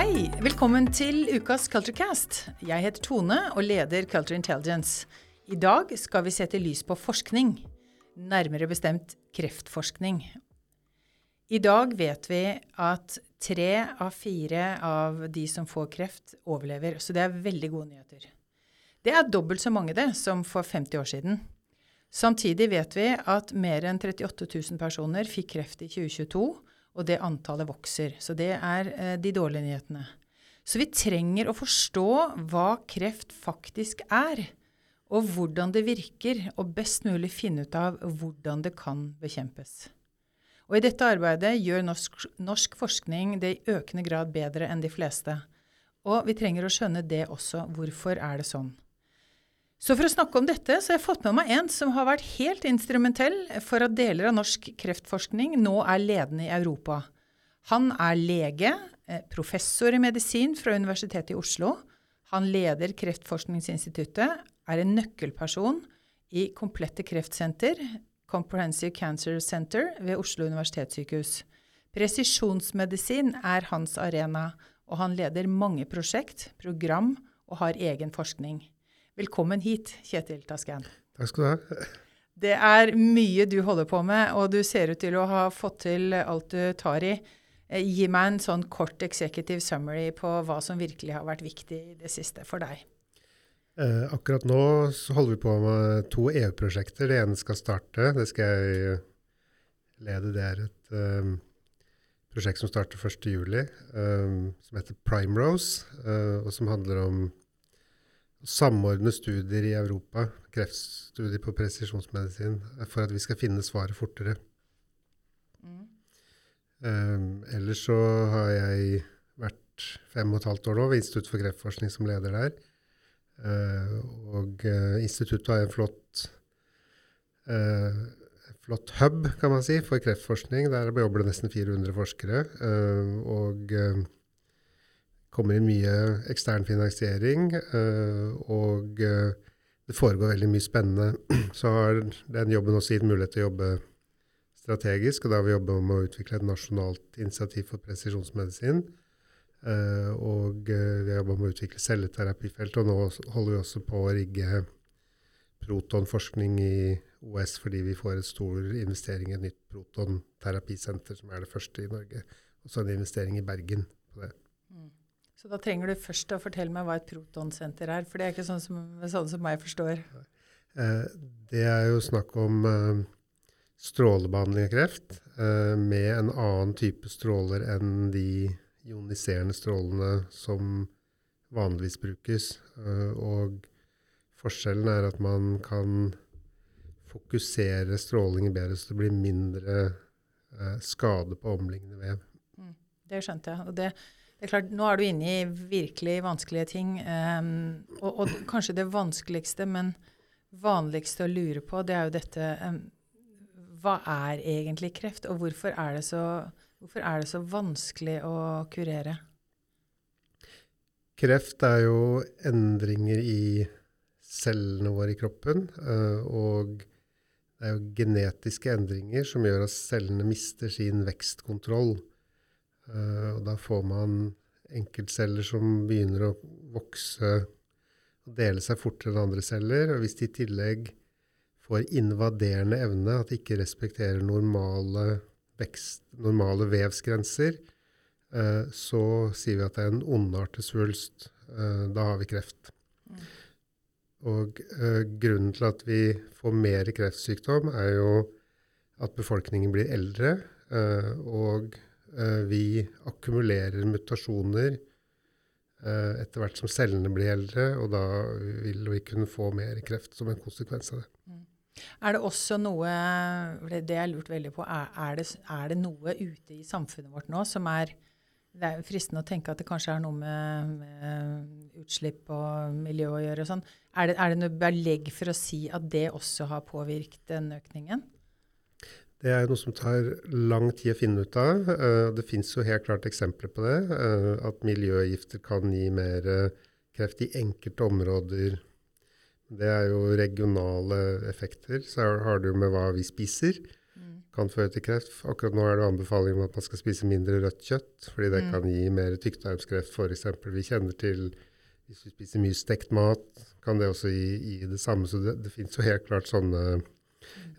Hei, velkommen til ukas Culturecast. Jeg heter Tone og leder Culture Intelligence. I dag skal vi sette lys på forskning, nærmere bestemt kreftforskning. I dag vet vi at tre av fire av de som får kreft, overlever. Så det er veldig gode nyheter. Det er dobbelt så mange det som for 50 år siden. Samtidig vet vi at mer enn 38 000 personer fikk kreft i 2022, og det antallet vokser. Så det er eh, de dårlige nyhetene. Så vi trenger å forstå hva kreft faktisk er, og hvordan det virker, og best mulig finne ut av hvordan det kan bekjempes. Og I dette arbeidet gjør norsk, norsk forskning det i økende grad bedre enn de fleste. Og vi trenger å skjønne det også. Hvorfor er det sånn? Så for å snakke om dette, så har jeg fått med meg en som har vært helt instrumentell for at deler av norsk kreftforskning nå er ledende i Europa. Han er lege, eh, professor i medisin fra Universitetet i Oslo. Han leder Kreftforskningsinstituttet, er en nøkkelperson i Komplette kreftsenter, Comprehensive Cancer Center ved Oslo universitetssykehus. Presisjonsmedisin er hans arena, og han leder mange prosjekt, program og har egen forskning. Velkommen hit, Kjetil Tasken. Takk skal du ha. Det er mye du holder på med, og du ser ut til å ha fått til alt du tar i. Eh, gi meg en sånn kort executive summary på hva som virkelig har vært viktig i det siste for deg. Eh, akkurat nå holder vi på med to EU-prosjekter. Det ene skal starte. Det skal jeg lede. Det er et um, prosjekt som starter 1.7, um, som heter Primrose, uh, og som handler om samordne studier i Europa, kreftstudier på presisjonsmedisin, for at vi skal finne svaret fortere. Mm. Um, ellers så har jeg vært fem og et halvt år nå ved Institutt for kreftforskning som leder der. Uh, og uh, instituttet har en flott, uh, flott hub, kan man si, for kreftforskning. Der jobber det nesten 400 forskere. og kommer inn mye ekstern finansiering. og det foregår veldig mye spennende. Så har den jobben også gitt mulighet til å jobbe strategisk, og da har vi jobba med å utvikle et nasjonalt initiativ for presisjonsmedisin. Uh, og vi har jobba med å utvikle celleterapifeltet, og nå holder vi også på å rigge protonforskning i OS fordi vi får en stor investering i et nytt protonterapisenter, som er det første i Norge. Og så en investering i Bergen på det. Så da trenger du først å fortelle meg hva et protonsenter er, for det er ikke sånn som, sånn som meg forstår. Uh, det er jo snakk om strålebehandling av kreft med en annen type stråler enn de ioniserende strålene som vanligvis brukes. Eh, og forskjellen er at man kan fokusere strålingen bedre, så det blir mindre eh, skade på omliggende vev. Mm, det skjønte jeg. og det det er klart, Nå er du inne i virkelig vanskelige ting. Um, og, og, kanskje det vanskeligste, men vanligste å lure på, det er jo dette um, Hva er egentlig kreft, og hvorfor er det så er det så vanskelig å kurere? Kreft er jo endringer i cellene våre i kroppen. Eh, og det er jo genetiske endringer som gjør at cellene mister sin vekstkontroll. Eh, og da får man enkeltceller som begynner å vokse og dele seg fortere enn andre celler. Og hvis de i tillegg får invaderende evne, at de ikke respekterer normale vekst, normale vevsgrenser, eh, så sier vi at det er en ondartet svulst. Eh, da har vi kreft. Og grunnen til at vi får mer kreftsykdom, er jo at befolkningen blir eldre, og vi akkumulerer mutasjoner eh, etter hvert som cellene blir eldre, og da vil vi kunne få mer kreft som en konsekvens av det. Mm. Er det også noe Det jeg har veldig på, er, det, er, det, noe ute i samfunnet vårt nå som er Det er fristende å tenke at det kanskje er noe med, med utslipp og miljø å gjøre og sånn. Er det, er det noe belegg for å si at det også har påvirket den økningen? Det er noe som tar lang tid å finne ut av. Eh, det fins jo helt klart eksempler på det. Eh, at miljøgifter kan gi mer eh, kreft i enkelte områder det er jo regionale effekter. Så har du med hva vi spiser. Mm. kan føre til kreft. Akkurat nå er det anbefaling om at man skal spise mindre rødt kjøtt, fordi det Mm. kan gi mer tykktarmskreft f.eks. Vi kjenner til hvis vi spiser mye stekt mat, kan det også gi, gi det samme. Så det, det finnes jo helt klart sånne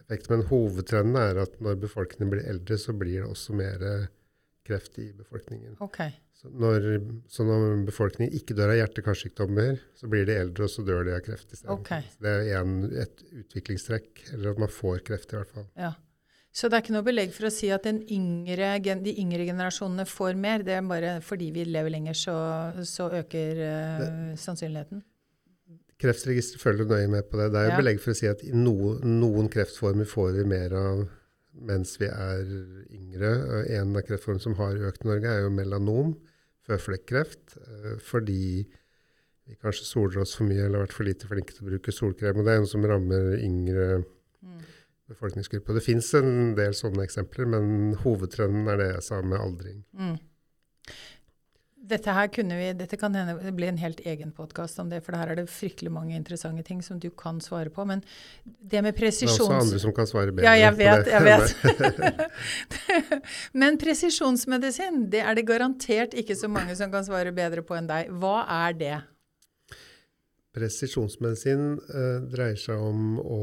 effekter. Men hovedtrenden er at når befolkningen blir eldre, så blir det også mer kreft i befolkningen. Okay. Så når, så når befolkningen ikke dør av hjerte-karsykdommer, så blir de eldre, og så dør de av kreft isteden. Okay. Så Det er en, et utviklingstrekk, eller at man får kreft i hvert fall. Ja. Så det er ikke noe belegg for å si at yngre, de yngre generasjonene får mer. Det er bare fordi vi lever lenger, så, så øker eh, sannsynligheten. Kreftregisteret følger nøye med på det. Det er jo Ja. belegg for å si at noen, noen kreftformer får vi mer av mens vi er yngre. Eh, En av kreftformene som har økt i Norge, er jo melanom, føflekkreft, eh, fordi vi kanskje soler oss for mye eller har vært for lite flinke til å bruke solkrem. og Det er noe som rammer yngre Mm. befolkningsgrupper. Det fins en del sånne eksempler, men hovedtrenden er det jeg sa med aldring. Mm. Dette her kunne vi, dette kan hende det blir en helt egen podkast om det, for her er det fryktelig mange interessante ting som du kan svare på. Men det med Det er også andre som kan svare bedre. Ja, jeg vet, jeg vet. Men presisjonsmedisin, det er det garantert ikke så mange som kan svare bedre på enn deg. Hva er det? Presisjonsmedisin eh, dreier seg om å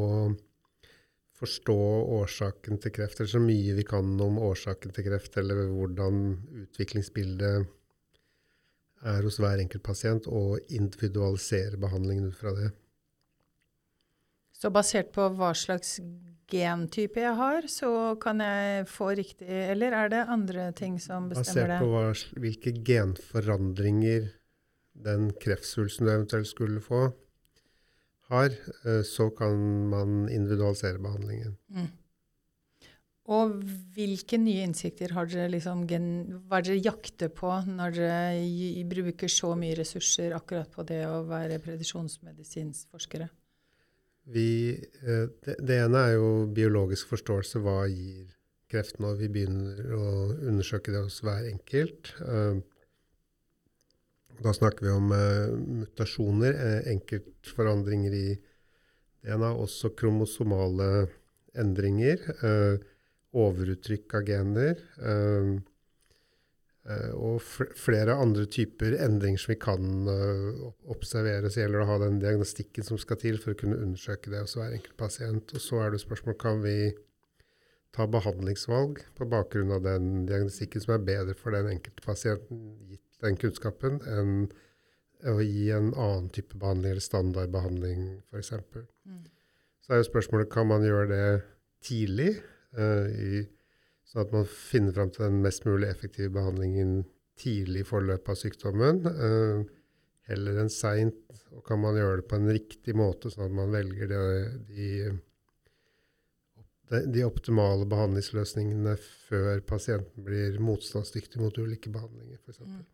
forstå årsaken til kreft, eller så mye vi kan om årsaken til kreft, eller hvordan utviklingsbildet er hos hver enkelt pasient, og individualisere behandlingen ut fra det. Så basert på hva slags gentype jeg har, så kan jeg få riktig Eller er det andre ting som bestemmer Basert det? på hva, hvilke genforandringer den kreftsvulsten du eventuelt skulle få, har, eh, så kan man individualisere behandlingen. Mm. Og hvilke nye innsikter har dere liksom gen, Hva er dere jakter på når dere bruker så mye ressurser akkurat på det å være predisjonsmedisinsforskere? Vi, eh, det, det ene er jo biologisk forståelse. Hva gir kreft når vi begynner å undersøke det hos hver enkelt? Eh, Da snakker vi om eh, mutasjoner, enkeltforandringer i DNA, også kromosomale endringer. Overuttrykk av gener. eh, eh, Og flere andre typer endringer som vi kan eh, observere. Så gjelder det å ha den diagnostikken som skal til for å kunne undersøke det hos hver enkelt pasient. Og så er det spørsmål kan vi ta behandlingsvalg på bakgrunn av den diagnostikken som er bedre for den enkelte pasienten, gitt den kunnskapen, enn å gi en annen type behandling eller standardbehandling f.eks. Mm. Så er jo spørsmålet kan man gjøre det tidlig, i, sånn at man finner fram til den mest mulig effektive behandlingen tidlig i forløpet av sykdommen, eh, heller enn seint. Og kan man gjøre det på en riktig måte, sånn at man velger det, de, de, de optimale behandlingsløsningene før pasienten blir motstandsdyktig mot ulike behandlinger, f.eks. Mm.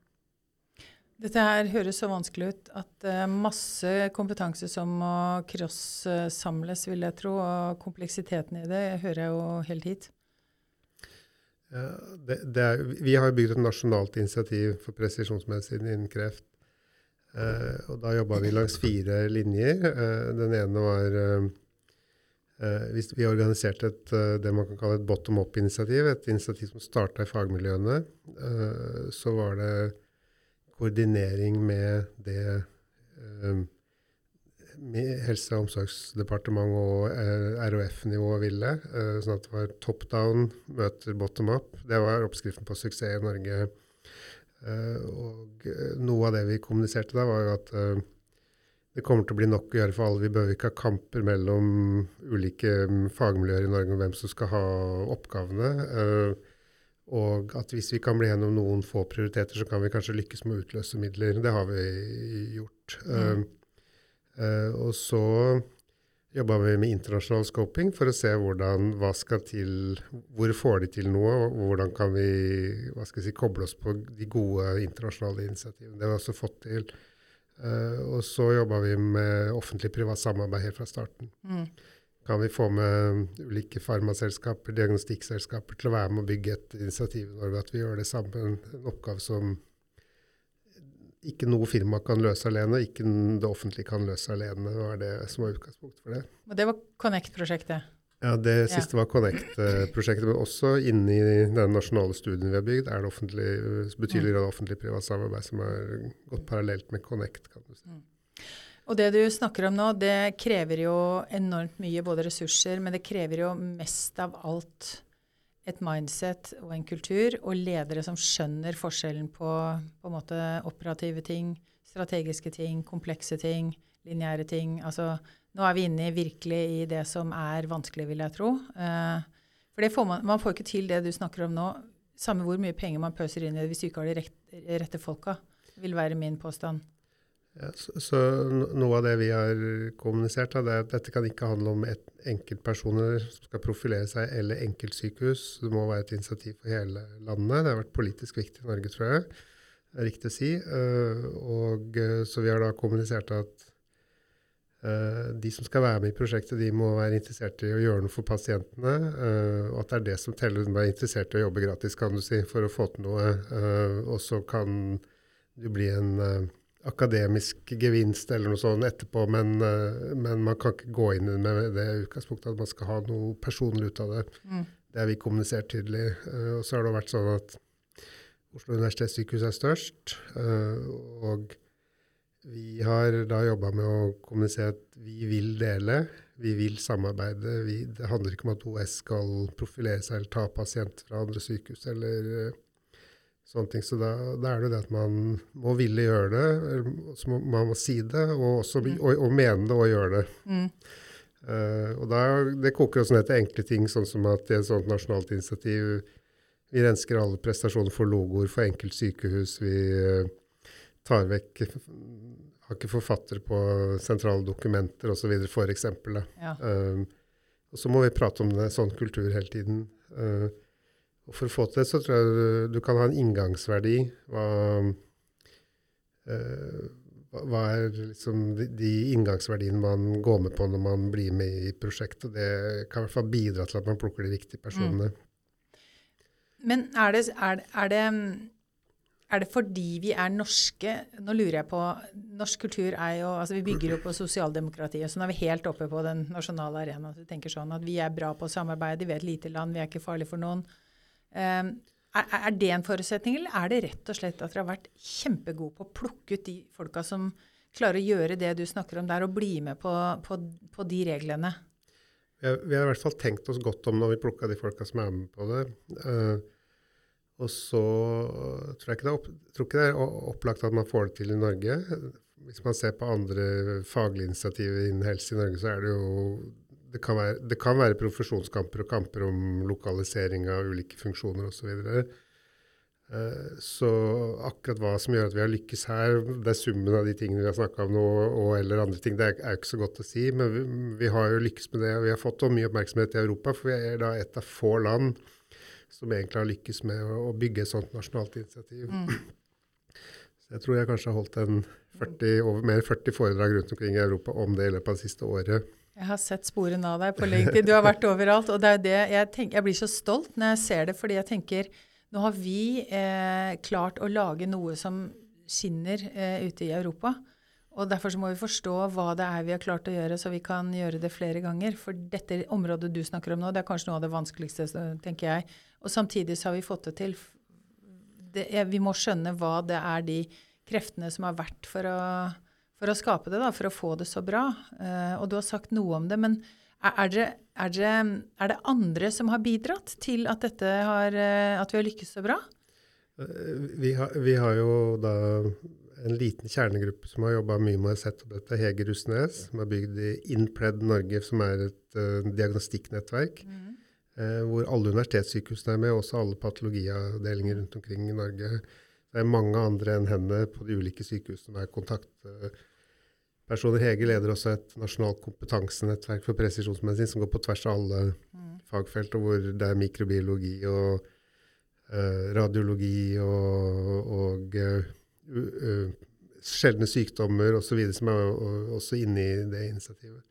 Dette her høres så vanskelig ut at uh, masse kompetanse som må cross-samles, vil jeg tro, og kompleksiteten i det hører jeg jo helt hit. Ja, det, det er, vi har bygd et nasjonalt initiativ for presisjonsmedisin innen kreft. Uh, og da jobba vi langs fire linjer. Uh, den ene var eh, vi, organiserte et, det man kan kalle et bottom up-initiativ. Et initiativ som starta i fagmiljøene. Så var det koordinering med det eh, med Helse- og omsorgsdepartementet og eh, RHF-nivået ville. Eh, sånn at det var top down møter bottom up. Det var oppskriften på suksess i Norge. Eh, og noe av det vi kommuniserte da, var jo at det kommer til å bli nok å gjøre for alle. Vi behøver ikke ha kamper mellom ulike mm, fagmiljøer i Norge om hvem som skal ha oppgavene. Og at hvis vi kan bli gjennom noen få prioriteter, så kan vi kanskje lykkes med å utløse midler. Det har vi gjort. Mm. Uh, og så jobba vi med internasjonal scoping for å se hvordan, hva skal til, hvor får de til noe, og hvordan kan vi hva skal jeg si, koble oss på de gode internasjonale initiativene. Det har vi også fått til. Uh, og så jobba vi med offentlig-privat samarbeid helt fra starten. Mm. Kan vi få med ulike farmaselskaper, diagnostikkselskaper til å være med å bygge et initiativ i Norge, at vi gjør det sammen, en oppgave som ikke noe firma kan løse alene, ikke det offentlige kan løse alene. Det var det som var utgangspunktet for det. Og det var Connect-prosjektet. Ja, Det siste var Connect-prosjektet, men også inni den nasjonale studien vi har bygd, er det offentlig, betydelig grad offentlig-privat samarbeid som har gått parallelt med Connect. kan du si. Mm. Og det du snakker om nå, det krever jo enormt mye både ressurser, men det krever jo mest av alt et mindset og en kultur, og ledere som skjønner forskjellen på, på en måte operative ting, strategiske ting, komplekse ting, lineære ting. Altså, nå er vi inne virkelig i det som er vanskelig, vil jeg tro. Uh, for man, man, får ikke til det du snakker om nå, samme hvor mye penger man pøser inn i det hvis du ikke har de rette folka, vil være min påstand. Ja, så, så, Noe av det vi har kommunisert, det er at dette kan ikke handle om enkeltpersoner som skal profilere seg, eller enkeltsykehus. Det må være et initiativ for hele landet. Det har vært politisk viktig i Norge, tror jeg. Det er riktig å si. Uh, og, uh, så vi har da kommunisert at uh, de som skal være med i prosjektet, de må være interessert i å gjøre noe for pasientene. og at det er det som teller. De er interessert i å jobbe gratis, kan du si, for å få til noe. og så kan du bli en akademisk gevinst eller noe sånt etterpå, men, eh, men, man kan ikke gå inn med det utgangspunktet at man skal ha noe personlig ut av det. Mm. Det har vi kommunisert tydelig. Uh, og så har det vært sånn at Oslo universitetssykehus er størst. Uh, og vi har da jobba med å kommunisere at vi vil dele, vi vil samarbeide. Vi, det handler ikke om at OS skal profilere seg eller ta pasienter fra andre sykehus eller Sånne ting. Så da, da, er det det at man må ville gjøre det, så må, man må si det, og, også, mm. og, og mene det og gjøre det. Mm. Uh, og da, Det koker også ned til enkle ting, sånn som at i et sånt nasjonalt initiativ Vi rensker alle prestasjoner for logoer for enkelt sykehus. Vi uh, tar vekk Har ikke forfattere på sentrale dokumenter osv., f.eks. Ja. Uh, og så må vi prate om det, sånn kultur hele tiden. Uh, og For å få til det, så tror jeg du, kan ha en inngangsverdi. Hva, uh, hva er liksom de, inngangsverdiene man går med på når man blir med i prosjektet? Det kan i hvert fall bidra til at man plukker de riktige personene. Mm. Men er det, er, er, det, er det, fordi vi er norske Nå lurer jeg på Norsk kultur er jo altså Vi bygger jo på sosialdemokratiet. Så nå er vi helt oppe på den nasjonale arenaen. Vi tenker sånn at vi er bra på å samarbeide, vi er et lite land, vi er ikke farlige for noen. Um, er, det en forutsetning, eller er det rett og slett at dere har vært kjempegode på å plukke ut de folka som klarer å gjøre det du snakker om der, og bli med på, på, på de reglene? Vi har, vi har, i hvert fall tenkt oss godt om når vi plukka de folka som er med på det. Uh, og så tror jeg ikke det opp, ikke det er opplagt at man får det til i Norge. Hvis man ser på andre faglige initiativer innen helse i Norge, så er det jo det kan, være, det kan være profesjonskamper og kamper om lokalisering av ulike funksjoner osv. Så, uh, så akkurat hva som gjør at vi har lykkes her, det er summen av de tingene vi har snakka om nå, og eller andre ting, det er, er ikke så godt å si. Men vi, vi, har jo lykkes med det, og vi har fått mye oppmerksomhet i Europa. For vi er da et av få land som egentlig har lykkes med å, å bygge et sånt nasjonalt initiativ. Mm. Så jeg tror jeg kanskje har holdt en 40, over mer 40 foredrag rundt omkring i Europa om det i løpet av det siste året. Jeg har sett sporene av deg på LinkedIn. Du har vært overalt. Og det er det jeg, tenker, jeg blir så stolt når jeg ser det, fordi jeg tenker nå har vi eh, klart å lage noe som skinner eh, ute i Europa. Og Derfor må vi forstå hva det er vi har klart å gjøre, så vi kan gjøre det flere ganger. For dette området du snakker om nå, det er kanskje noe av det vanskeligste, tenker jeg. Og samtidig så har vi fått det til. Det er, vi må skjønne hva det er de kreftene som har vært for å for å skape det, da, for å få det så bra. Uh, og du har sagt noe om det, men er det, er, det, er det, andre som har bidratt til at, har, uh, at vi har lykkes så bra? Uh, vi har, vi har, jo da en liten kjernegruppe som har jobba mye med å sette opp dette. Hege Rustnes, som har bygd i Inpred Norge, som er et diagnostikknettverk. Mm. hvor alle universitetssykehusene er med, også alle patologiavdelinger rundt omkring i Norge. Det er mange andre enn henne på de ulike sykehusene som er kontaktpersoner. Hege leder også et nasjonalt kompetansenettverk for presisjonsmedisin som går på tvers av alle mm. fagfelt, og hvor det er mikrobiologi og uh, radiologi og, og uh, uh, sjeldne sykdommer osv. som er også inne i det initiativet.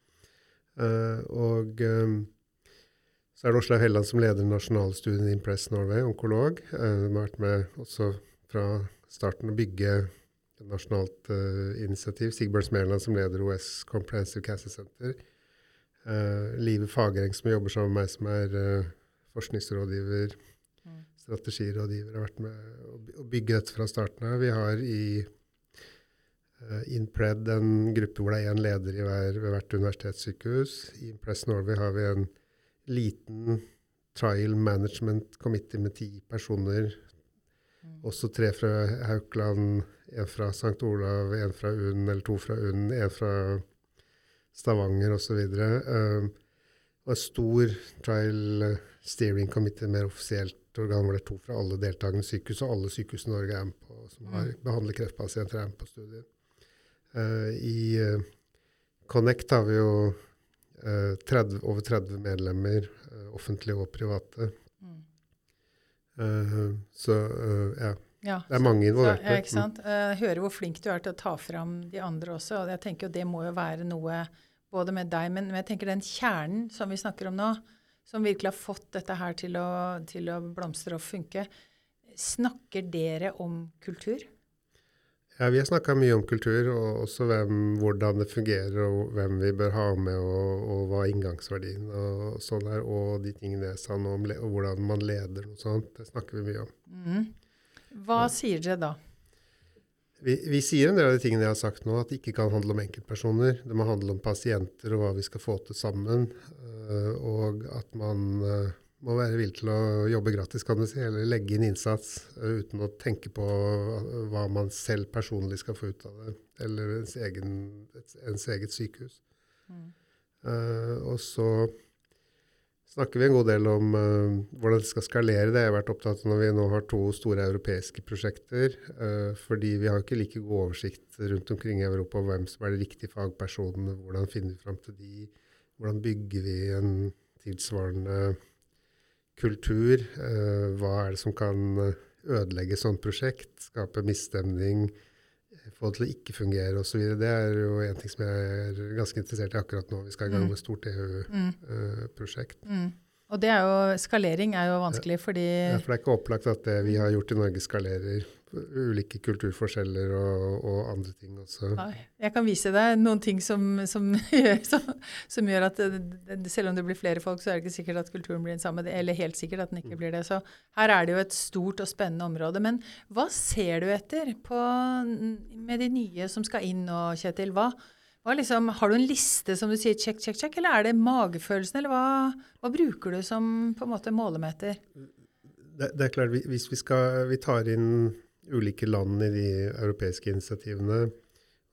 og um, så er det Åslaug Helland som leder nasjonalstudien Impress Norway, onkolog. Uh, har vært med også fra starten å bygge et nasjonalt uh, initiativ. Sigbjørn Smeland som leder OS Comprehensive Cancer Center. Uh, Live Fagereng, som jobber sammen med meg, som er uh, forskningsrådgiver, mm. strategirådgiver, har vært med å bygge dette fra starten av. Vi har i InPred en gruppe hvor det er én leder i hver, ved hvert universitetssykehus. I Impress Norway har vi en liten trial management committee med ti personer. Mm. Også tre fra Haukeland, en fra St. Olav, en fra UNN, eller to fra UNN, en fra Stavanger osv. Uh, og et stor trial steering committee, mer offisielt organ, hvor det er to fra alle deltakende sykehus, og alle sykehus i Norge er med på, som har mm. behandler kreftpasienter, er med på studiet. Uh, I uh, Connect har vi jo uh, 30, over 30 medlemmer, offentlige og private. Mm. så ja. Ja, det er mange involverte. Ja, ikke sant? Jeg hører hvor flink du er til å ta fram de andre også. og jeg tenker jo Det må jo være noe både med deg, men jeg tenker den kjernen som vi snakker om nå, som virkelig har fått dette her til å, til å blomstre og funke. Snakker dere om kultur? Ja, Vi har snakka mye om kultur, og også hvem, hvordan det fungerer, og hvem vi bør ha med, og, og hva inngangsverdien og sånn er, og de tingene jeg sa nå om og hvordan man leder noe sånt. Det snakker vi mye om. Mm. Hva sier dere da? Vi, vi, sier en del av de tingene jeg har sagt nå, at det ikke kan handle om enkeltpersoner. Det må handle om pasienter og hva vi skal få til sammen. Uh, og at man uh, må være villig til å jobbe gratis, kan du si, eller legge inn innsats uh, uten å tenke på hva man selv personlig skal få ut av det, eller ens, egen, ens eget sykehus. Mm. og så snakker vi en god del om uh, hvordan det skal skalere. Det jeg har vært opptatt av når vi nå har to store europeiske prosjekter. Uh, fordi vi har ikke like god oversikt rundt omkring i Europa om hvem som er de riktige fagpersonene. Hvordan finner vi fram til de? Hvordan bygger vi en tilsvarende kultur? Uh, hva er det som kan ødelegge sånt prosjekt? Skape misstemning? få det til å ikke fungere osv. Det er jo en ting som jeg er ganske interessert i akkurat nå. Vi skal i gang mm. med et stort EU-prosjekt. Mm. Og det er jo, skalering er jo vanskelig fordi Ja, for det er ikke opplagt at det vi har gjort i Norge, skalerer ulike kulturforskjeller og, og, andre ting også. Jeg kan vise deg noen ting som, som, gjør, som, som gjør, at selv om det blir flere folk, så er det ikke sikkert at kulturen blir den samme. Eller helt sikkert at den ikke mm. blir det. Så her er det jo et stort og spennende område. Men hva ser du etter på, med de nye som skal inn nå, Kjetil? Hva liksom, har du en liste som du sier check, check, check, eller er det magefølelsen, eller hva, hva bruker du som på en måte målemeter? Det, det, er klart, hvis vi, skal, vi tar inn ulike land i de europeiske initiativene.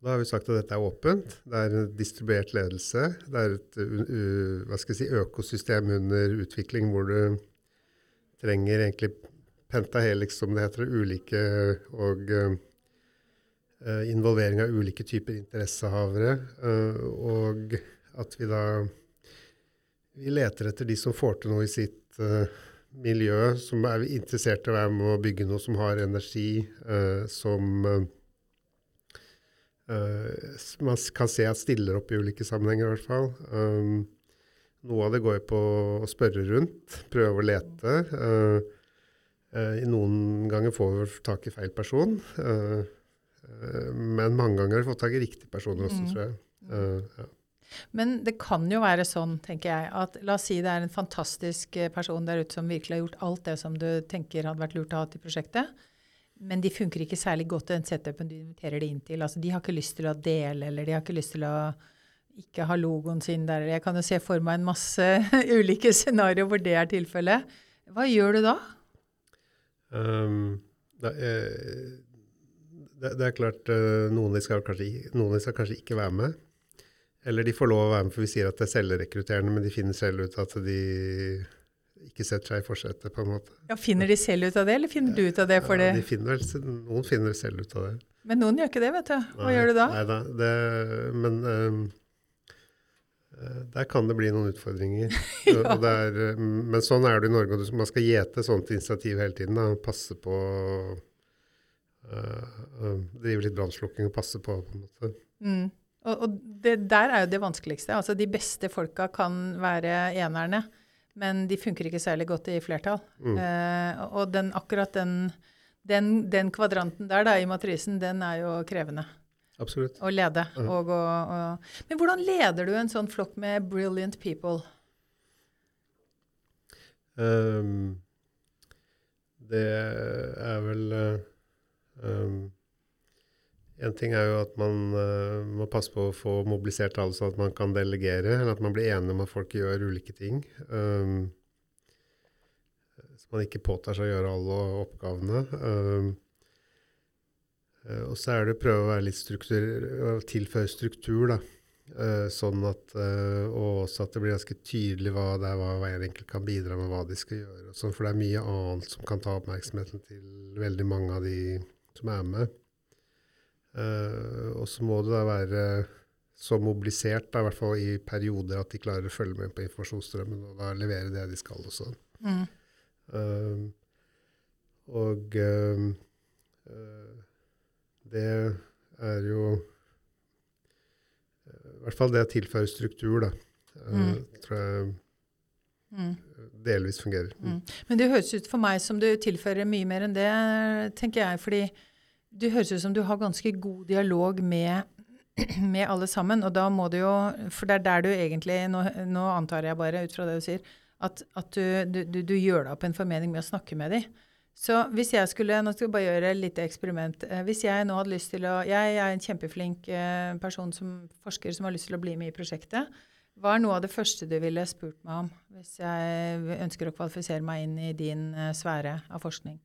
Da har vi sagt at dette er åpent. Det er en distribuert ledelse. Det er et si, økosystem under utvikling hvor du trenger egentlig pentahelix, som det heter, ulike og involvering av ulike typer interessehavere. Uh, og at vi da vi leter etter de som får til noe i sitt uh, miljø som er interessert i å være med å bygge noe som har energi, som man kan se at stiller opp i ulike sammenhenger, i hvert fall. Um, noe av det går på å spørre rundt, prøve å lete. Uh, uh, noen ganger får vi tak i feil person, uh, men mange ganger har vi fått tak i riktige personer også, mm. tror jeg. Ja. Men det kan jo være sånn, tenker jeg, at la oss si det er en fantastisk eh, person der ute som virkelig har gjort alt det som du tenker hadde vært lurt å ha til prosjektet, men de funker ikke særlig godt i den setupen du inviterer de inn til. Altså, de har ikke lyst til å dele, eller de har ikke lyst til å ikke ha logoen sin der. Jeg kan jo se for meg en masse ulike scenarioer hvor det er tilfellet. Hva gjør du da? Um, da er, det, det, er, klart uh, noen, skal kanskje, noen skal kanskje ikke være med. Eller de får lov å være med, for vi sier at det er selvrekrutterende, men de finner selv ut at de ikke setter seg i forsetet, på en måte. Ja, Finner de selv ut av det, eller finner du ut av det for ja, det? De finner noen finner selv ut av det. Men noen gjør ikke det, vet du. Hva nei, gjør du da? Nei da, det, men um, der kan det bli noen utfordringer. ja. er, men sånn er det i Norge. Man skal gjete sånt initiativ hele tiden. Da. Passe på Drive litt brannslukking og passe på, på en måte. Mm. Og, og det der er jo det vanskeligste. Altså de beste folka kan være enerne, men de funker ikke særlig godt i flertall. Mm. Eh, og den, akkurat den, den, den, kvadranten der da, i matrisen, den er jo krevende. Absolutt. å lede. Ja. Og, å- og, men hvordan leder du en sånn flokk med brilliant people? Um, det er vel eh, En ting er jo at man uh, må passe på å få mobilisert alle sånn at man kan delegere, eller at man blir enige om at folk gjør ulike ting. Um, så man ikke påtar seg å gjøre alle oppgavene. Eh, og så er det å prøve å være litt struktur, tilføre struktur, da. Uh, sånn at, uh, og også at det blir ganske tydelig hva det er hva hver enkelt kan bidra med, hva de skal gjøre. Sånn, for det er mye annet som kan ta oppmerksomheten til veldig mange av de som er med. Eh, og så må det da være så mobilisert, da, i hvert fall i perioder, at de klarer å følge med på informasjonsstrømmen og da levere det de skal også. Mm. Uh, og uh, det er jo uh, I hvert fall det å tilføre struktur, da. Uh, Mm. tror jeg Mm. delvis fungerer. Mm. Men det høres ut for meg som du tilfører mye mer enn det, tenker jeg. Fordi det høres ut som du har ganske god dialog med, med alle sammen. Og da må du jo For det er der du egentlig Nå, nå antar jeg bare, ut fra det du sier, at, at du, du, du, du gjør deg opp en formening med å snakke med dem. Så hvis jeg skulle Nå skal vi bare gjøre et lite eksperiment. Eh, Hvis jeg nå hadde lyst til å Jeg er en kjempeflink eh, person som forsker som har lyst til å bli med i prosjektet. Hva er noe av det første du ville spurt meg om hvis jeg ønsker å kvalifisere meg inn i din eh, sfære av forskning?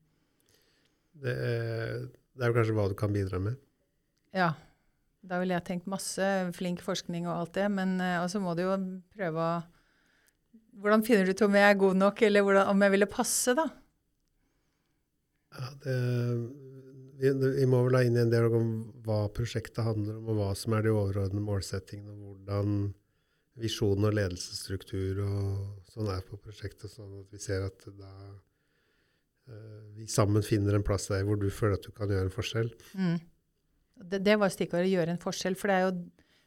Det, er- det er jo kanskje hva du kan bidra med. Ja, da ville jeg tenkt masse flink forskning og alt det, men eh, så må du jo prøve å Hvordan finner du ut om jeg er god nok, eller hvordan, om jeg ville passe, da? Ja, det, vi, vi må vel ha inn i en del om hva prosjektet handler om, og hva som er de overordnede målsettingene, og hvordan visjon og ledelsesstruktur og sånn er på prosjektet, sånn at vi ser at da vi sammen finner en plass der hvor du føler at du kan gjøre en forskjell. Mm. Det, det var stikkordet 'gjøre en forskjell'. For det er jo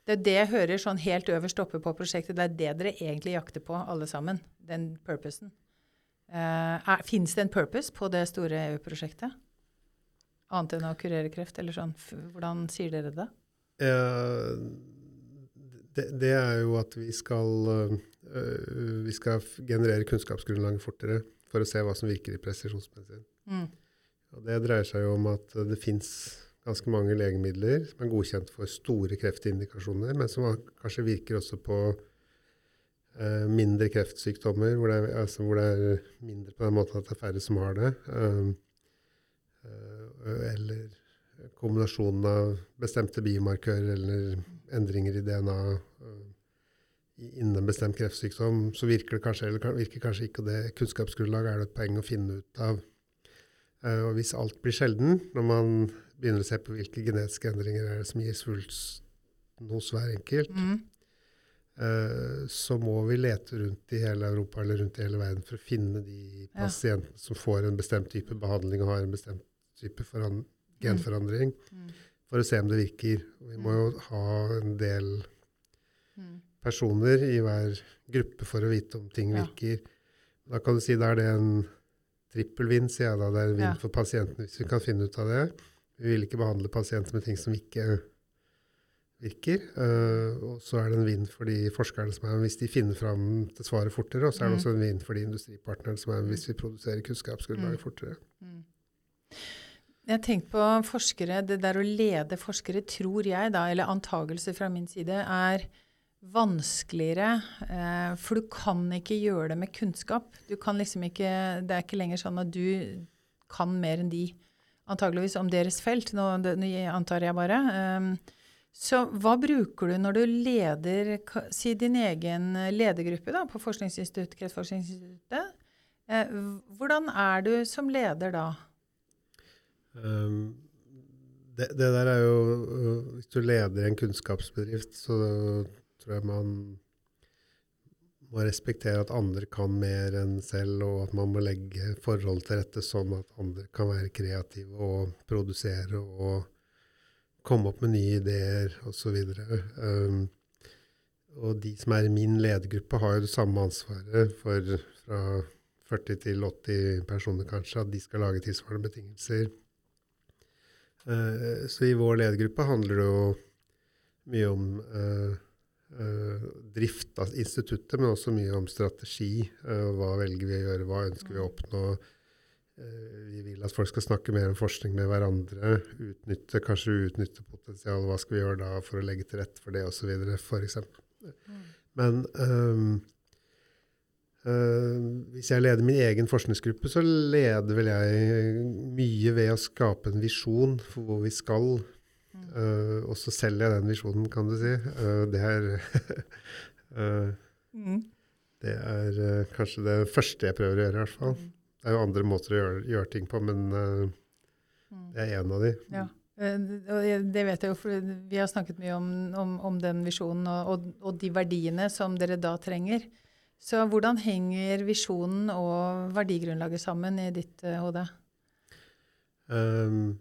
det, er det jeg hører sånn helt øverst oppe på prosjektet. Det er det dere egentlig jakter på, alle sammen. Den purposen. Uh, Fins det en purpose på det store EU-prosjektet? Annet enn å kurere kreft? Eller sånn. Hvordan sier dere det? Uh, det, det er jo at vi skal, uh, vi skal generere kunnskapsgrunnlaget fortere for å se hva som virker i presisjonsmedisin. Mm. Det dreier seg jo om at det fins ganske mange legemidler som er godkjent for store kreftindikasjoner, men som kanskje virker også på eh, mindre kreftsykdommer, hvor det, er, altså hvor det er mindre på den måten at det er færre som har det. Um, eh, eller kombinasjonen av bestemte biomarkører eller endringer i DNA i- innen en bestemt kreftsykdom, så virker det kanskje, eller virker kanskje ikke, og det kunnskapsgrunnlaget er det et poeng å finne ut av. Eh, og hvis alt blir sjelden, når man begynner å se på hvilke genetiske endringer er det som gir svulsten hos hver enkelt, Mm. eh, så må vi lete rundt i hele Europa eller rundt i hele verden for å finne de Ja. pasientene som får en bestemt type behandling og har en bestemt type foran, genforandring, Mm. for å se om det virker. Vi må jo ha en del Mm. Personer i hver gruppe for å vite om ting virker. Da kan du si da er det en trippelvinn, sier jeg da. Det er en vinn for pasienten hvis vi kan finne ut av det. Vi vil ikke behandle pasienter med ting som ikke virker. Uh, og så er det en vinn for de forskerne som er hvis de finner fram til svaret fortere. Og så er det Mm. også en vinn for de industripartnerne som er hvis vi produserer kunnskapsgrunnlaget Mm. fortere. Mm. Jeg tenkte på forskere, Det der å lede forskere, tror jeg, da, eller antagelser fra min side, er vanskeligere. Eh, for du kan ikke gjøre det med kunnskap. Du kan liksom ikke, Det er ikke lenger sånn at du kan mer enn de, antageligvis om deres felt. Nå, antar jeg bare. Um, så hva bruker du når du leder si din egen ledergruppe da, på Forskningsinstitutt, Kreftforskningsinstituttet? Eh, hvordan er du som leder da? Um, det, det der er jo uh, Hvis du leder en kunnskapsbedrift, så tror jeg man må respektere at andre kan mer enn selv, og at man må legge forhold til rette sånn at andre kan være kreative og produsere og komme opp med nye ideer osv. Um, og de som er i min ledergruppe, har jo det samme ansvaret for fra 40 til 80 personer, kanskje, at de skal lage tilsvarende betingelser. Uh, så i vår ledergruppe handler det jo mye om eh, drift av instituttet, men også mye om strategi. Eh, hva velger vi å gjøre, hva ønsker vi å oppnå? Eh, vi vil at folk skal snakke mer om forskning med hverandre. Utnytte, kanskje utnytte potensial. Hva skal vi gjøre da for å legge til rette for det, osv. f.eks. Men um, Uh, hvis jeg leder min egen forskningsgruppe, så leder vel jeg mye ved å skape en visjon for hvor vi skal. Uh, og så selger jeg den visjonen, kan du si. Uh, det er mm. Det er kanskje det første jeg prøver å gjøre, i hvert fall. Mm. Det er jo andre måter å gjøre, gjøre ting på, men det er en av de. Ja. Det vet jeg jo, for vi har snakket mye om, om, om den visjonen og, og, og de verdiene som dere da trenger. Så hvordan henger visjonen og verdigrunnlaget sammen i ditt uh, hode? Um,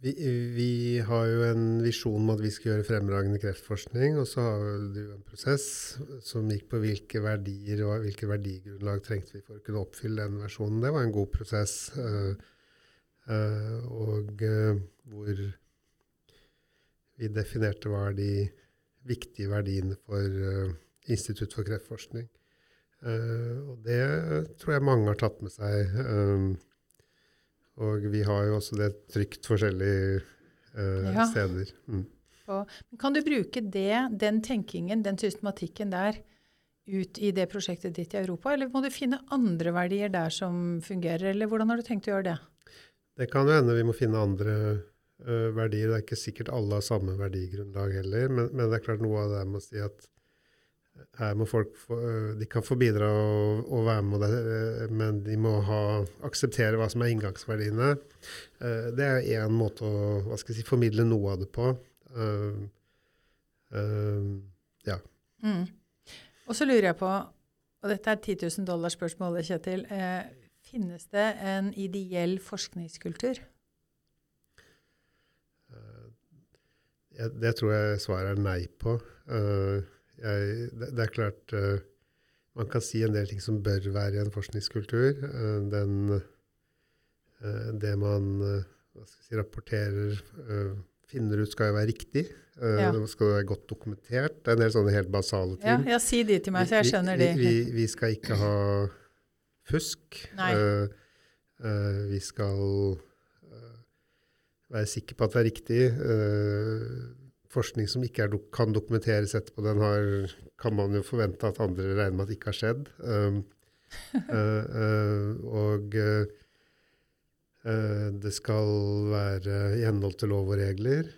vi, vi, har jo en visjon om at vi skal gjøre fremragende kreftforskning. Og så har du en prosess som gikk på hvilke verdier og hvilke verdigrunnlag trengte vi for å kunne oppfylle den versjonen. Det var en god prosess. Uh, uh, og uh, hvor vi definerte hva er de viktige verdiene for Institutt for kreftforskning. Og det tror jeg mange har tatt med seg. Og vi har jo også det trygt forskjellige uh, ja. steder. Mm. Og, kan du bruke det, den tenkingen, den systematikken der, ut i det prosjektet ditt i Europa, eller må du finne andre verdier der som fungerer, eller hvordan har du tenkt å gjøre det? Det kan jo hende vi må finne andre uh, verdier. Det er ikke sikkert alle har samme verdigrunnlag heller, men, men det er klart noe av det med å si at her må folk få, de kan få bidra og, og være med, det, men de må ha, akseptere hva som er inngangsverdiene. Uh, det er én måte å hva skal jeg si, formidle noe av det på. Uh, uh, ja. Mm. Og så lurer jeg på, og dette er 10 000 dollar-spørsmålet, Kjetil. finnes det en ideell forskningskultur? det tror jeg svaret er nei på. Uh, jeg, det, det, er klart uh, Man kan si en del ting som bør være i en forskningskultur. Uh, den, uh, det man si, rapporterer, finner ut, skal jo være riktig. Ja. Det skal være godt dokumentert. Det er en del sånne helt basale ting. Ja, ja Si de til meg, så jeg skjønner de. Vi, vi, vi skal ikke ha fusk. vi skal være sikre på at det er riktig. Uh, forskning som ikke er, kan dokumenteres etterpå, den har, kan man jo forvente at andre regner med at ikke har skjedd. Um, uh, uh, og uh, det skal være i henhold til lov og regler.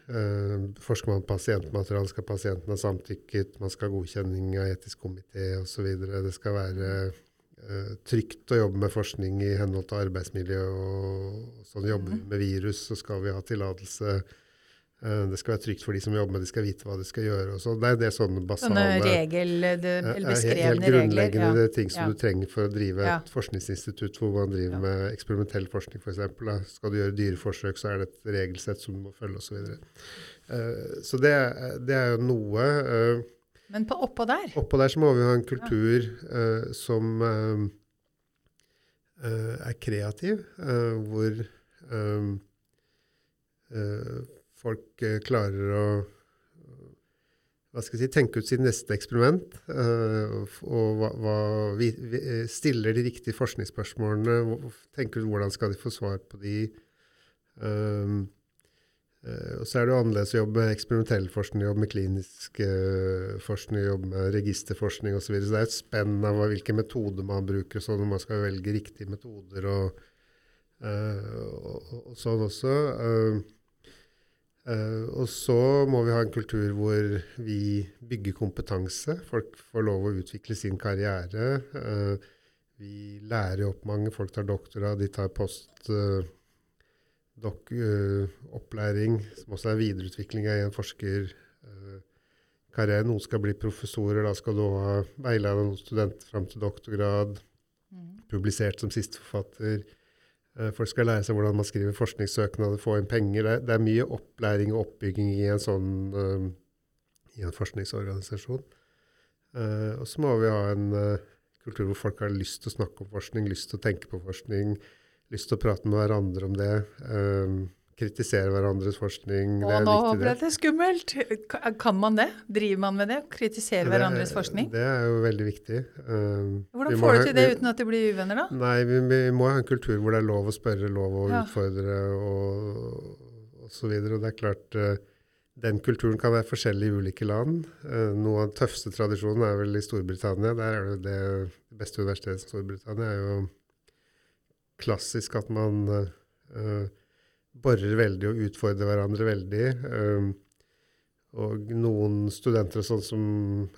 forsker man på pasientmateriale, skal pasienten ha samtykket, man skal ha godkjenning av etisk komité osv. Det skal være trygt å jobbe med forskning i henhold til arbeidsmiljø. og sånn Jobber vi mm. med virus, så skal vi ha tillatelse det skal være trygt for de som jobber med det, de skal vite hva de skal gjøre. og så. Det er det sånne basale regel, det, Helt eller beskrevne regler. Helt grunnleggende ja. ting som ja. du trenger for å drive ja. et forskningsinstitutt hvor man driver med eksperimentell forskning f.eks. Skal du gjøre dyreforsøk, så er det et regelsett som du må følge osv. Så, uh, så det, det, er jo noe. Uh, Men på oppå der? Oppå der så må vi ha en kultur uh, som er kreativ, hvor folk eh, klarer å hva skal jeg si, tenke ut sitt neste eksperiment. Uh, og hva, hva vi, vi, stiller de riktige forskningsspørsmålene. Tenker ut hvordan skal de få svar på de. Um, og så er det jo annerledes å jobbe med eksperimentell forskning, jobbe med klinisk forskning, jobbe med registerforskning osv. Så, videre. så det er et spenn av hvilke metoder man bruker, sånn når man skal velge riktige metoder og, og, og sånn også. Uh, Uh, og så må vi ha en kultur hvor vi bygger kompetanse. Folk får lov å utvikle sin karriere. Uh, vi lærer opp mange. Folk tar doktorgrad, de tar post-doc-opplæring, uh, som også er videreutvikling av en forskerkarriere. Noen skal bli professorer, da skal du ha veileda noen studenter fram til doktorgrad. Mm. Publisert som sisteforfatter. Eh, folk skal lære seg hvordan man skriver forskningssøknader, få inn penger. Det, det, er mye opplæring og oppbygging i en sånn uh, i en forskningsorganisasjon. Uh, og så må vi ha en uh, kultur hvor folk har lyst til å snakke om forskning, lyst til å tenke på forskning, lyst til å prate med hverandre om det. Um, kritisere hverandres forskning. Og nå ble det skummelt! Kan man det? Driver man med det? Kritisere det, hverandres forskning? Det er jo veldig viktig. Um, Hvordan får du til det uten at de blir uvenner, da? Nei, vi, vi, må ha en kultur hvor det er lov å spørre, lov å ja. utfordre og, og så videre. Og det er klart uh, den kulturen kan være forskjellig i ulike land. Uh, noe av den tøffeste tradisjonen er vel i Storbritannia. Der er det det beste universitetet i Storbritannia er jo klassisk at man uh, borer veldig og utfordrer hverandre veldig. Og noen studenter sånn som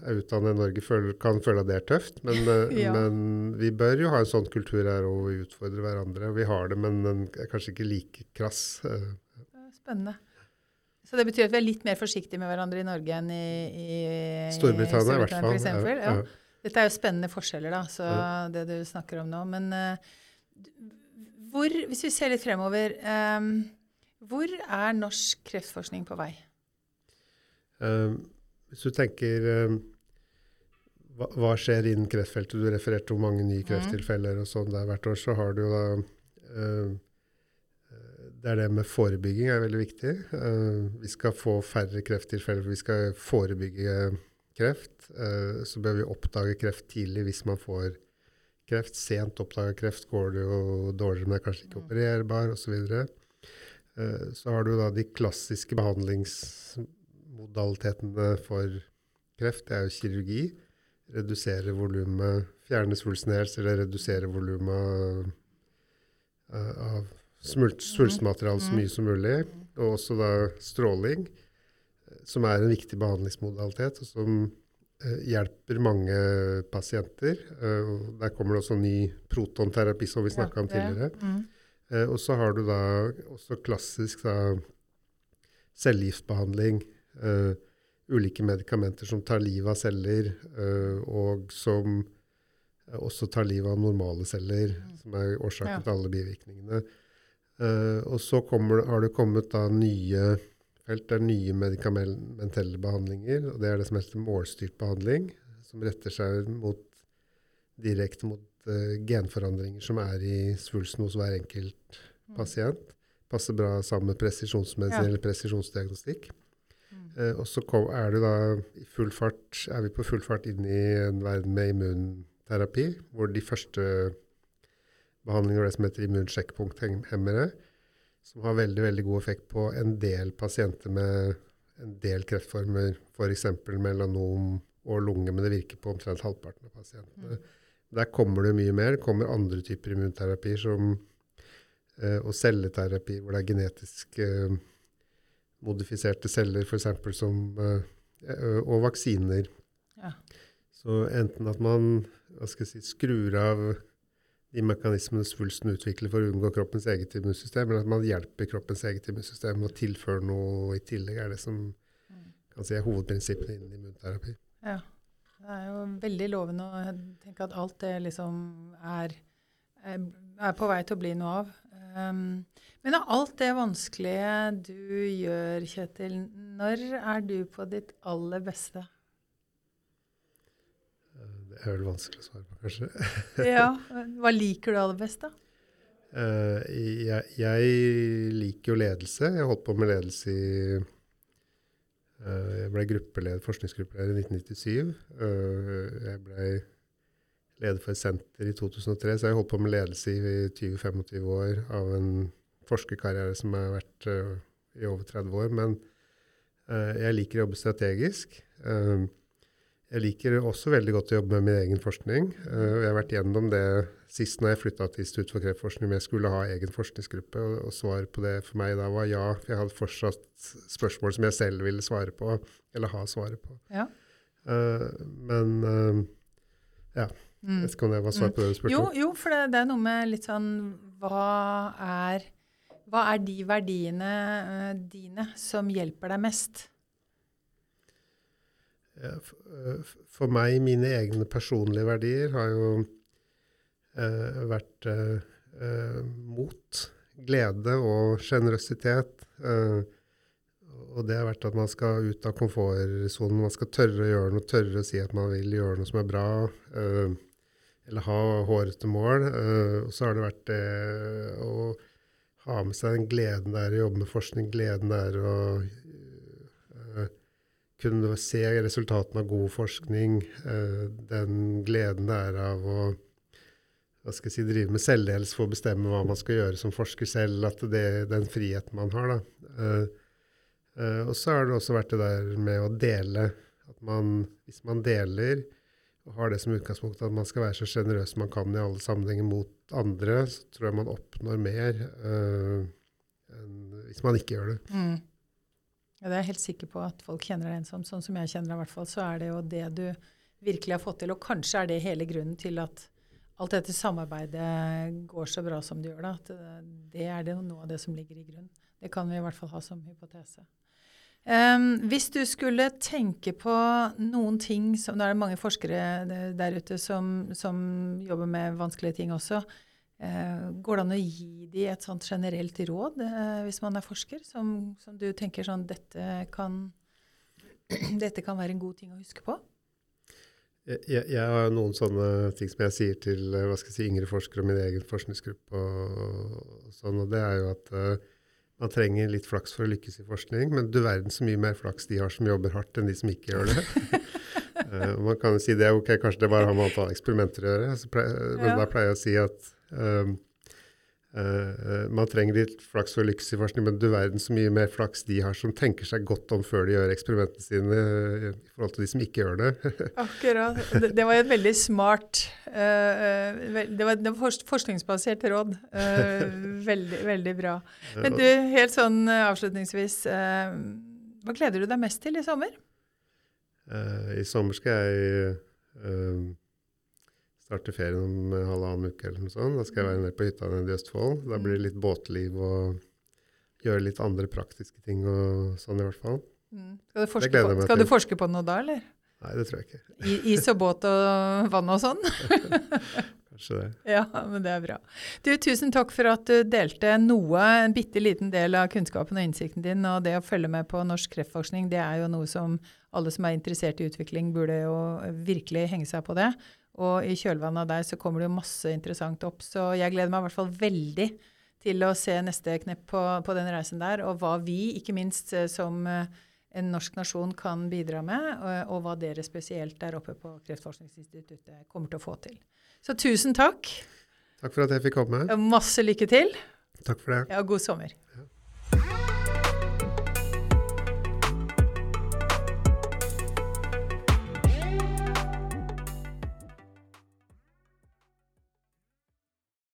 er utdannet i Norge, føler, kan føle at det er tøft. Men, ja. men, vi bør jo ha en sånn kultur her og utfordre hverandre. Vi har det, men den er kanskje ikke like krass. Spennende. Så det betyr at vi er litt mer forsiktige med hverandre i Norge enn i, i Storbritannia, i hvert fall. For ja, ja. Dette er jo spennende forskjeller, da, så det du snakker om nå. Men uh, hvor, hvis vi ser litt fremover, um, hvor er norsk kreftforskning på vei? Um, hvis du tenker um, hva, hva, skjer innen kreftfeltet? Du refererte til mange nye mm. krefttilfeller og sånn der hvert år. Så har du jo da det er det med forebygging er veldig viktig. Uh, vi skal få færre krefttilfeller. Vi skal forebygge kreft. Uh, så bør vi oppdage kreft tidlig hvis man får kreft. Sent oppdaga kreft går det jo dårligere, men er kanskje ikke mm. opererbar osv. Så, uh, så har du da de klassiske behandlingsmodalitetene for kreft. Det er jo kirurgi. Redusere volumet, fjerne svulsten helt, eller redusere volumet av svulstmateriale så mye som mulig. Og også da stråling, som er en viktig behandlingsmodalitet, og som eh, hjelper mange pasienter. Uh, der kommer det også ny protonterapi, som vi snakka om tidligere. Mm. Uh, og så har du da også klassisk da, cellegiftbehandling. Uh, ulike medikamenter som tar livet av celler, og som også tar livet av normale celler, mm. som er årsaken ja. til alle bivirkningene. Uh, og så kommer, har det kommet da nye felt, er nye medikamentelle behandlinger. og Det er det som heter målstyrt behandling, som retter seg mot, direkte mot uh, genforandringer som er i svulsten hos hver enkelt mm. pasient. Passer bra sammen med presisjonsmedisin ja. eller presisjonsdiagnostikk. Mm. Uh, og så kom, er, det da i full fart, er vi på full fart inn i en verden med immunterapi, hvor de første behandlingene det som heter immunsjekkpunkthemmere, som har veldig veldig god effekt på en del pasienter med en del kreftformer, f.eks. melanom og lunge, men det virker på omtrent halvparten av pasientene. Mm. Der kommer det mye mer. Det kommer andre typer immunterapier som, eh, og celleterapi, hvor det er genetisk eh, modifiserte celler, f.eks. som eh, Og vaksiner. Ja. Så enten at man si, skrur av de mekanismene svulsten utvikler for å unngå kroppens eget immunsystem, men at man hjelper kroppens eget immunsystem og tilfører noe i tillegg, er det som kan si er hovedprinsippene innen immunterapi. Ja. Det er jo veldig lovende å tenke at alt det liksom er, er på vei til å bli noe av. Um, men av alt det vanskelige du gjør, Kjetil, når er du på ditt aller beste? Det er vel vanskelig å svare på, kanskje. ja, Hva liker du aller best, da? Uh, jeg, jeg, liker jo ledelse. Jeg holdt på med ledelse i uh, Jeg ble gruppeleder, forskningsgruppeleder i 1997. Uh, eh, jeg ble leder for et senter i 2003, så jeg holdt på med ledelse i 20-25 år av en forskerkarriere som har vært i over 30 år. Men jeg liker å jobbe strategisk. Uh, jeg liker også veldig godt å jobbe med min egen forskning. Uh, jeg har vært gjennom det sist når jeg flytta til Institutt for kreftforskning, om jeg skulle ha egen forskningsgruppe. Og, svaret på det for meg da var ja. For jeg hadde fortsatt spørsmål som jeg selv ville svare på, eller ha svaret på. Ja. Uh, men uh, ja. Mm. Jeg vet ikke om det var svar på det du spurte om. Jo, jo, for det, det, er noe med litt sånn Hva er, hva er de verdiene dine som hjelper deg mest? Eh, for meg, mine egne personlige verdier har jo eh, vært eh, eh, mot, glede og sjenerøsitet. Eh, og det har vært at man skal ut av komfortsonen. Man skal tørre å gjøre noe, tørre å si at man vil gjøre noe som er bra. Eh, eller ha hårete mål. Og så har det vært det å ha med seg den gleden det er å jobbe med forskning, gleden det er å kunne se resultatene av god forskning, uh, den gleden det er av å hva skal jeg si, drive med selvledelse for å bestemme hva man skal gjøre som forsker selv, at det er den friheten man har. da. og så har det også vært det der med å dele. At man, hvis man deler, og har det som utgangspunkt at man skal være så sjenerøs man kan i alle sammenhenger mot andre, så tror jeg man oppnår mer uh, enn hvis man ikke gjør det. Mm. Ja, det er jeg helt sikker på at folk kjenner deg som. Sånn som jeg kjenner deg, i hvert fall, så er det jo det du virkelig har fått til. Og kanskje er det hele grunnen til at alt dette samarbeidet går så bra som det gjør. Da. At det er det noe av det som ligger i grunn. Det kan vi i hvert fall ha som hypotese. Um, hvis du skulle tenke på noen ting som Det er mange forskere der ute som, som jobber med vanskelige ting også. Uh, går det an å gi dem et sånt generelt råd uh, hvis man er forsker, som, som du tenker sånn dette kan, dette kan være en god ting å huske på? Jeg, jeg, har noen sånne ting som jeg sier til skal jeg si, yngre forskere og min egen forskningsgruppe. Og, og sånn, og det er jo at man trenger litt flaks for å lykkes i forskning, men du verden så mye mer flaks de har som jobber hardt, enn de som ikke gjør det. man kan jo si det, ok, kanskje det bare har med antall eksperimenter å gjøre, pleier, men ja. da pleier jeg å si at man trenger litt flaks og å lykkes i forskning, men du verden så mye mer flaks de har som tenker seg godt om før de gjør eksperimentene sine, uh, i forhold til de som ikke gjør det. Akkurat. Det, var et veldig smart uh, Det var, et forskningsbasert råd. veldig, veldig bra. Men du, helt sånn avslutningsvis, hva gleder du deg mest til i sommer? I sommer skal jeg starter ferien om halvannen uke eller noe sånt. Da skal jeg være nede på hytta nede i Østfold. Da blir det litt båtliv og gjøre litt andre praktiske ting og sånn i hvert fall. Mm. Skal, du forske, på, skal du forske på noe da, eller? Nei, det tror jeg ikke. I, is og båt og vann og sånn? Kanskje det. Ja, men det er bra. Du, Tusen takk for at du delte noe, en bitte liten del av kunnskapen og innsikten din. Og det å følge med på norsk kreftforskning, det er jo noe som alle som er interessert i utvikling, burde jo virkelig henge seg på det. Og i kjølvannet av deg så kommer det jo masse interessant opp. Så jeg gleder meg i hvert fall veldig til å se neste knepp på, på den reisen der, og hva vi, ikke minst eh, som eh, en norsk nasjon, kan bidra med, og, og hva dere spesielt der oppe på Kreftforskningsinstituttet kommer til å få til. Så tusen takk. Takk for at jeg fikk komme. Masse lykke til. Takk for det. Ja, god sommer. Ja.